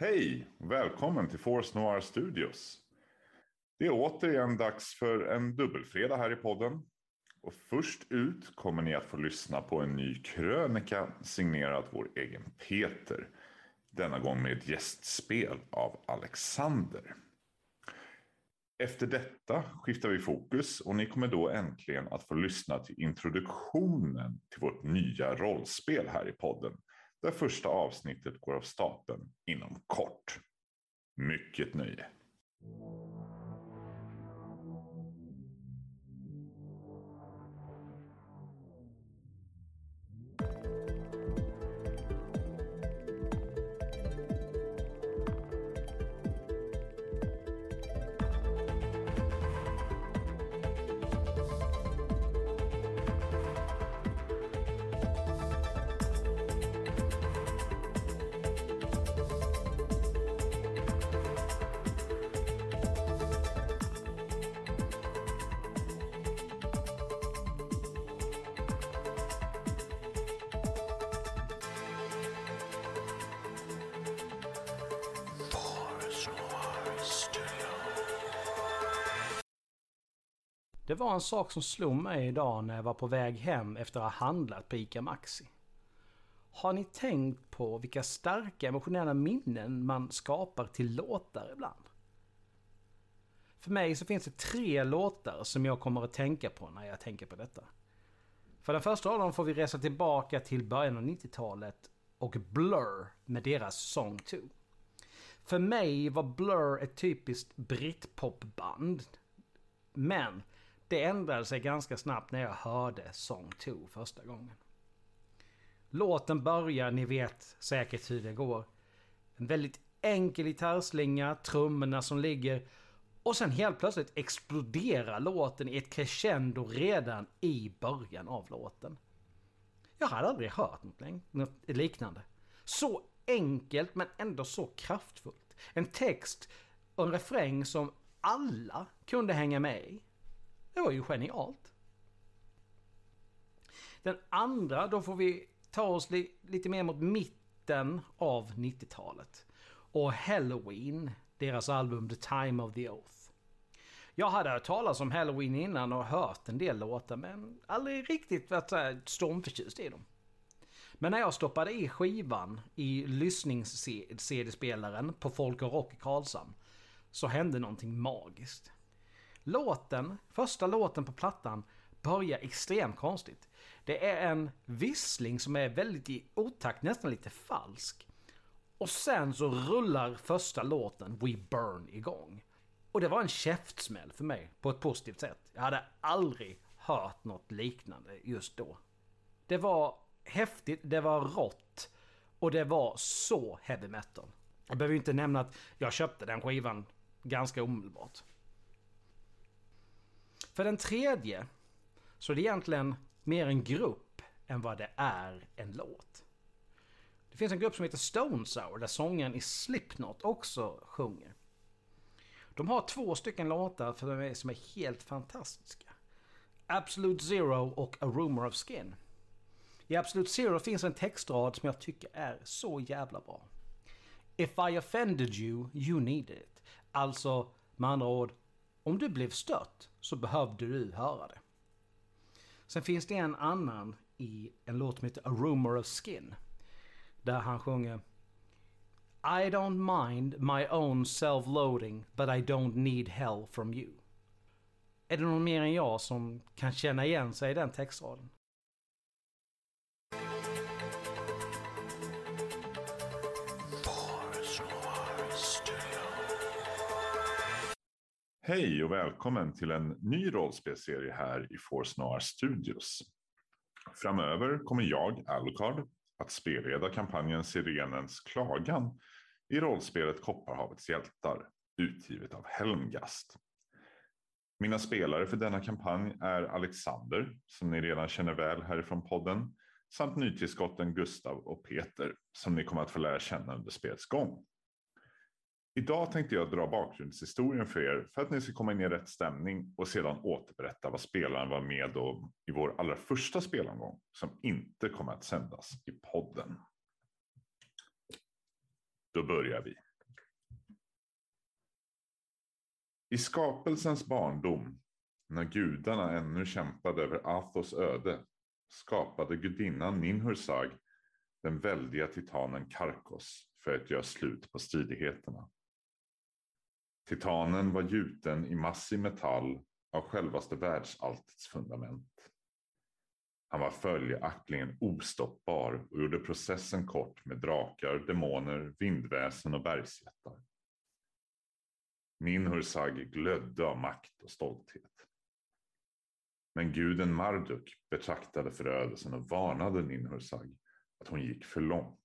Hej! Välkommen till Force Noir Studios. Det är återigen dags för en dubbelfredag här i podden. Och först ut kommer ni att få lyssna på en ny krönika signerad vår egen Peter. Denna gång med ett gästspel av Alexander. Efter detta skiftar vi fokus och ni kommer då äntligen att få lyssna till introduktionen till vårt nya rollspel här i podden. Där första avsnittet går av stapeln inom kort. Mycket nöje. Det var en sak som slog mig idag när jag var på väg hem efter att ha handlat på ICA Maxi. Har ni tänkt på vilka starka emotionella minnen man skapar till låtar ibland? För mig så finns det tre låtar som jag kommer att tänka på när jag tänker på detta. För den första av dem får vi resa tillbaka till början av 90-talet och Blur med deras Song 2. För mig var Blur ett typiskt britpopband. Men det ändrade sig ganska snabbt när jag hörde Song 2 första gången. Låten börjar, ni vet säkert hur det går. En väldigt enkel gitarrslinga, trummorna som ligger och sen helt plötsligt exploderar låten i ett crescendo redan i början av låten. Jag hade aldrig hört något liknande. Så enkelt men ändå så kraftfullt. En text och en refräng som alla kunde hänga med i. Det var ju genialt. Den andra, då får vi ta oss li lite mer mot mitten av 90-talet. Och Halloween, deras album The Time of the Oath. Jag hade hört talas om Halloween innan och hört en del låtar men aldrig riktigt varit stormförtjust i dem. Men när jag stoppade i skivan i lyssnings-CD-spelaren på Folk och Rock i Karlshamn så hände någonting magiskt. Låten, första låten på plattan, börjar extremt konstigt. Det är en vissling som är väldigt i otakt, nästan lite falsk. Och sen så rullar första låten, We Burn, igång. Och det var en käftsmäll för mig, på ett positivt sätt. Jag hade aldrig hört något liknande just då. Det var häftigt, det var rått och det var så heavy metal. Jag behöver inte nämna att jag köpte den skivan ganska omedelbart. För den tredje så är det egentligen mer en grupp än vad det är en låt. Det finns en grupp som heter Stone Sour där sången i Slipknot också sjunger. De har två stycken låtar för mig som är helt fantastiska. Absolute Zero och A Rumor of Skin. I Absolute Zero finns en textrad som jag tycker är så jävla bra. If I offended you, you needed it. Alltså, med andra ord, om du blev stött så behövde du höra det. Sen finns det en annan i en låt som heter A Rumor of Skin. Där han sjunger I don't mind my own self-loading but I don't need hell from you. Är det någon mer än jag som kan känna igen sig i den textraden? Hej och välkommen till en ny rollspelserie här i Force Noir Studios. Framöver kommer jag, Alucard, att spelleda kampanjen Sirenens klagan i rollspelet Kopparhavets hjältar, utgivet av Helmgast. Mina spelare för denna kampanj är Alexander, som ni redan känner väl härifrån podden, samt nytillskotten Gustav och Peter, som ni kommer att få lära känna under spelets gång. Idag tänkte jag dra bakgrundshistorien för er för att ni ska komma in i rätt stämning och sedan återberätta vad spelaren var med om i vår allra första spelomgång som inte kommer att sändas i podden. då börjar vi. I skapelsens barndom, när gudarna ännu kämpade över Athos öde, skapade gudinnan Ninhursag den väldiga titanen Karkos för att göra slut på stridigheterna. Titanen var gjuten i massiv metall av självaste världsalltets fundament. Han var följaktligen ostoppbar och gjorde processen kort med drakar, demoner, vindväsen och bergsjättar. Ninhursag glödde av makt och stolthet. Men guden Marduk betraktade förödelsen och varnade Ninhursag att hon gick för långt.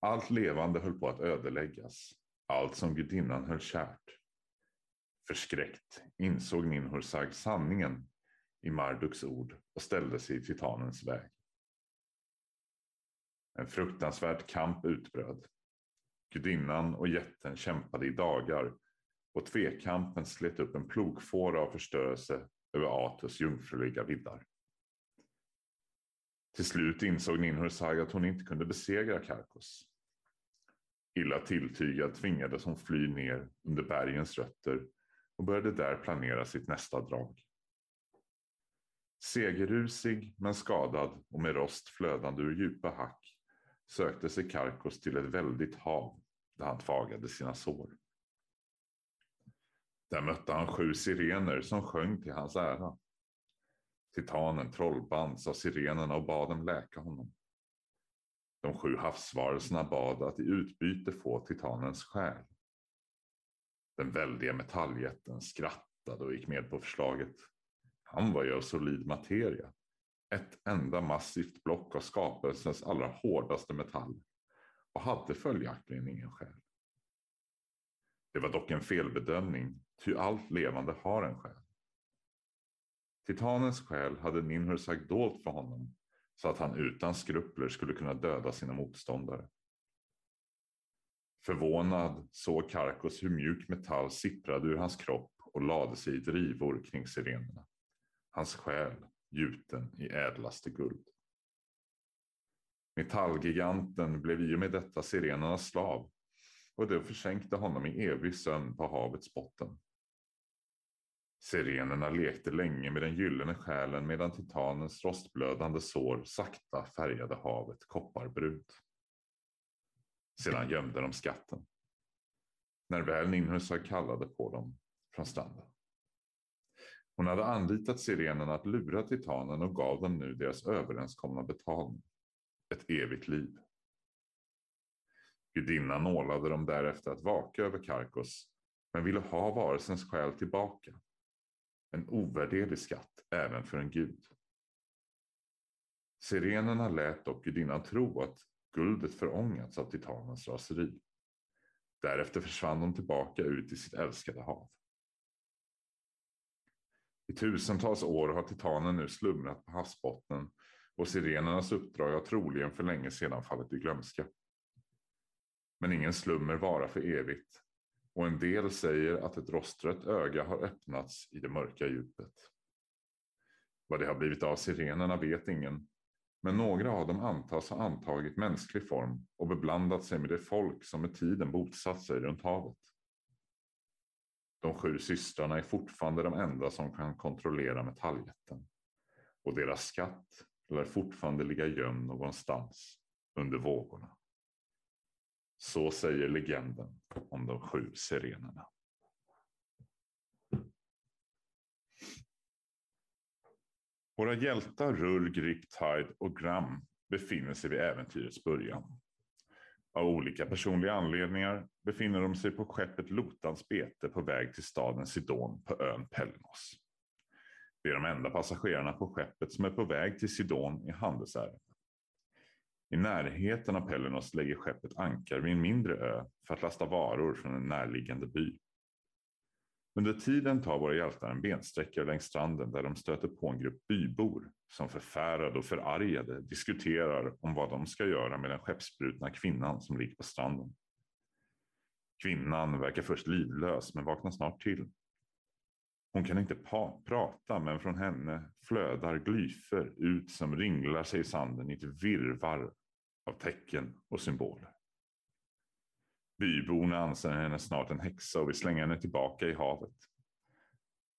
Allt levande höll på att ödeläggas, allt som gudinnan höll kärt. Förskräckt insåg Ninhursag sanningen i Marduks ord och ställde sig i titanens väg. En fruktansvärd kamp utbröt. Gudinnan och jätten kämpade i dagar och tvekampen slet upp en plogfåra av förstörelse över Atus jungfruliga viddar. Till slut insåg Ninhursag att hon inte kunde besegra Karkos. Illa tilltygad tvingades hon fly ner under bergens rötter och började där planera sitt nästa drag. Segerrusig men skadad och med rost flödande ur djupa hack sökte sig Karkos till ett väldigt hav där han tvagade sina sår. Där mötte han sju sirener som sjöng till hans ära. Titanen trollbands av sirenerna och bad dem läka honom. De sju havsvarelserna bad att i utbyte få titanens själ. Den väldiga metalljätten skrattade och gick med på förslaget. Han var ju av solid materia. Ett enda massivt block av skapelsens allra hårdaste metall och hade följaktligen ingen själ. Det var dock en felbedömning, ty allt levande har en själ. Titanens själ hade Ninhursag dolt för honom så att han utan skrupler skulle kunna döda sina motståndare. Förvånad såg Karkos hur mjuk metall sipprade ur hans kropp och lade sig i drivor kring sirenerna. Hans själ gjuten i ädlaste guld. Metallgiganten blev i och med detta sirenernas slav och det försänkte honom i evig sömn på havets botten. Sirenerna lekte länge med den gyllene själen medan titanens rostblödande sår sakta färgade havet kopparbrunt. Sedan gömde de skatten. När väl Ninhusa kallade på dem från stranden. Hon hade anlitat sirenerna att lura titanen och gav dem nu deras överenskomna betalning. Ett evigt liv. Gudinnan ålade dem därefter att vaka över Karkos men ville ha varelsens själ tillbaka. En ovärderlig skatt även för en gud. Sirenerna lät dock gudinnan tro att guldet förångats av titanens raseri. Därefter försvann de tillbaka ut i sitt älskade hav. I tusentals år har titanen nu slumrat på havsbottnen och sirenernas uppdrag har troligen för länge sedan fallit i glömska. Men ingen slummer varar för evigt och en del säger att ett rostrött öga har öppnats i det mörka djupet. Vad det har blivit av sirenerna vet ingen, men några av dem antas ha antagit mänsklig form och beblandat sig med det folk som med tiden bosatt sig runt havet. De sju systrarna är fortfarande de enda som kan kontrollera metalljätten och deras skatt lär fortfarande ligga gömd någonstans under vågorna. Så säger legenden om de sju sirenerna. Våra hjältar Rulg, Riptide och Gram befinner sig vid äventyrets början. Av olika personliga anledningar befinner de sig på skeppet Lotans bete på väg till staden Sidon på ön Pelnos. Det är de enda passagerarna på skeppet som är på väg till Sidon i handelsärenden. I närheten av Pellenos lägger skeppet ankar vid en mindre ö för att lasta varor från en närliggande by. Under tiden tar våra hjältar en bensträckare längs stranden där de stöter på en grupp bybor som förfärade och förargade diskuterar om vad de ska göra med den skeppsbrutna kvinnan som ligger på stranden. Kvinnan verkar först livlös men vaknar snart till. Hon kan inte prata men från henne flödar glyfer ut som ringlar sig i sanden i ett virvar av tecken och symboler. Byborna anser henne snart en häxa och vill slänga henne tillbaka i havet.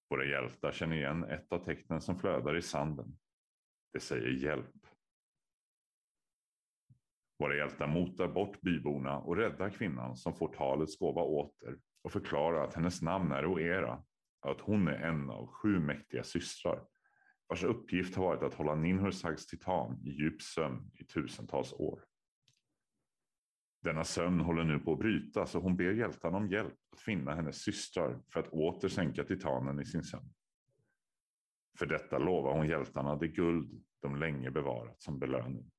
Våra hjältar känner igen ett av tecknen som flödar i sanden. Det säger hjälp. Våra hjältar motar bort byborna och räddar kvinnan som får talets gåva åter och förklarar att hennes namn är Oera och att hon är en av sju mäktiga systrar vars uppgift har varit att hålla Ninhursags titan i djup sömn i tusentals år. Denna sömn håller nu på att brytas och hon ber hjältarna om hjälp att finna hennes systrar för att åter sänka titanen i sin sömn. För detta lovar hon hjältarna det guld de länge bevarat som belöning.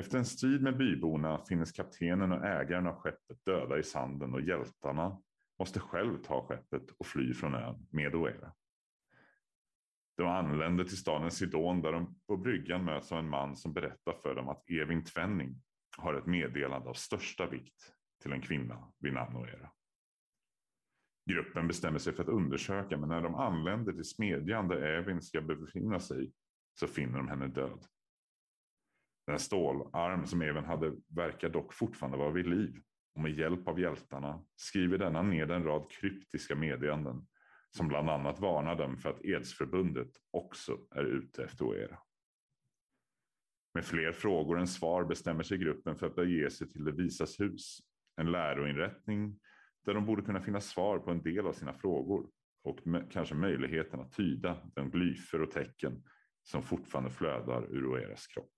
Efter en strid med byborna finnes kaptenen och ägaren av skeppet döda i sanden och hjältarna måste själv ta skeppet och fly från ön med Oera. De anländer till staden Sidon där de på bryggan möts av en man som berättar för dem att Evin Tvenning har ett meddelande av största vikt till en kvinna vid namn Oera. Gruppen bestämmer sig för att undersöka men när de anländer till smedjan där Evin ska befinna sig så finner de henne död. Den stålarm som Evin hade verkar dock fortfarande vara vid liv och med hjälp av hjältarna skriver denna ned en rad kryptiska meddelanden som bland annat varnar dem för att Edsförbundet också är ute efter Oera. Med fler frågor än svar bestämmer sig gruppen för att bege sig till det visas hus, en läroinrättning där de borde kunna finna svar på en del av sina frågor och kanske möjligheten att tyda de glyfer och tecken som fortfarande flödar ur Oeras kropp.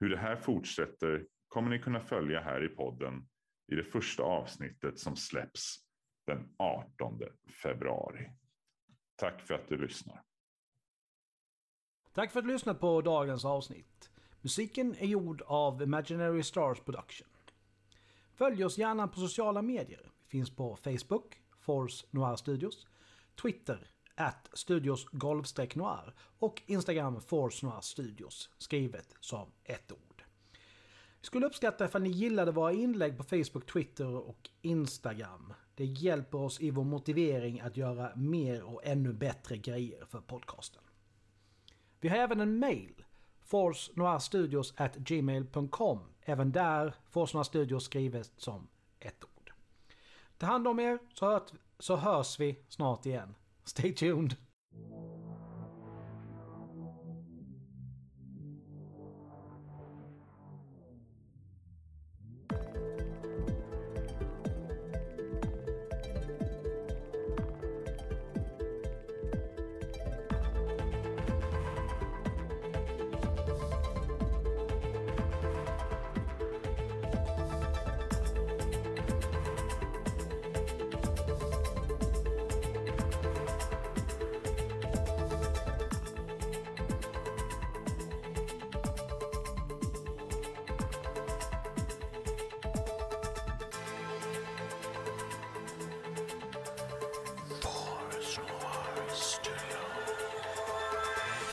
Hur det här fortsätter kommer ni kunna följa här i podden i det första avsnittet som släpps den 18 februari. Tack för att du lyssnar. Tack för att du lyssnat på dagens avsnitt. Musiken är gjord av Imaginary Stars Production. Följ oss gärna på sociala medier. Vi finns på Facebook, Force Noir Studios, Twitter, at Studios Noir och Instagram Force Noir Studios, skrivet som ett ord. Vi skulle uppskatta ifall ni gillade våra inlägg på Facebook, Twitter och Instagram. Det hjälper oss i vår motivering att göra mer och ännu bättre grejer för podcasten. Vi har även en mail. gmail.com Även där Force Studios skrivet som ett ord. Ta hand om er så, hört, så hörs vi snart igen. Stay tuned!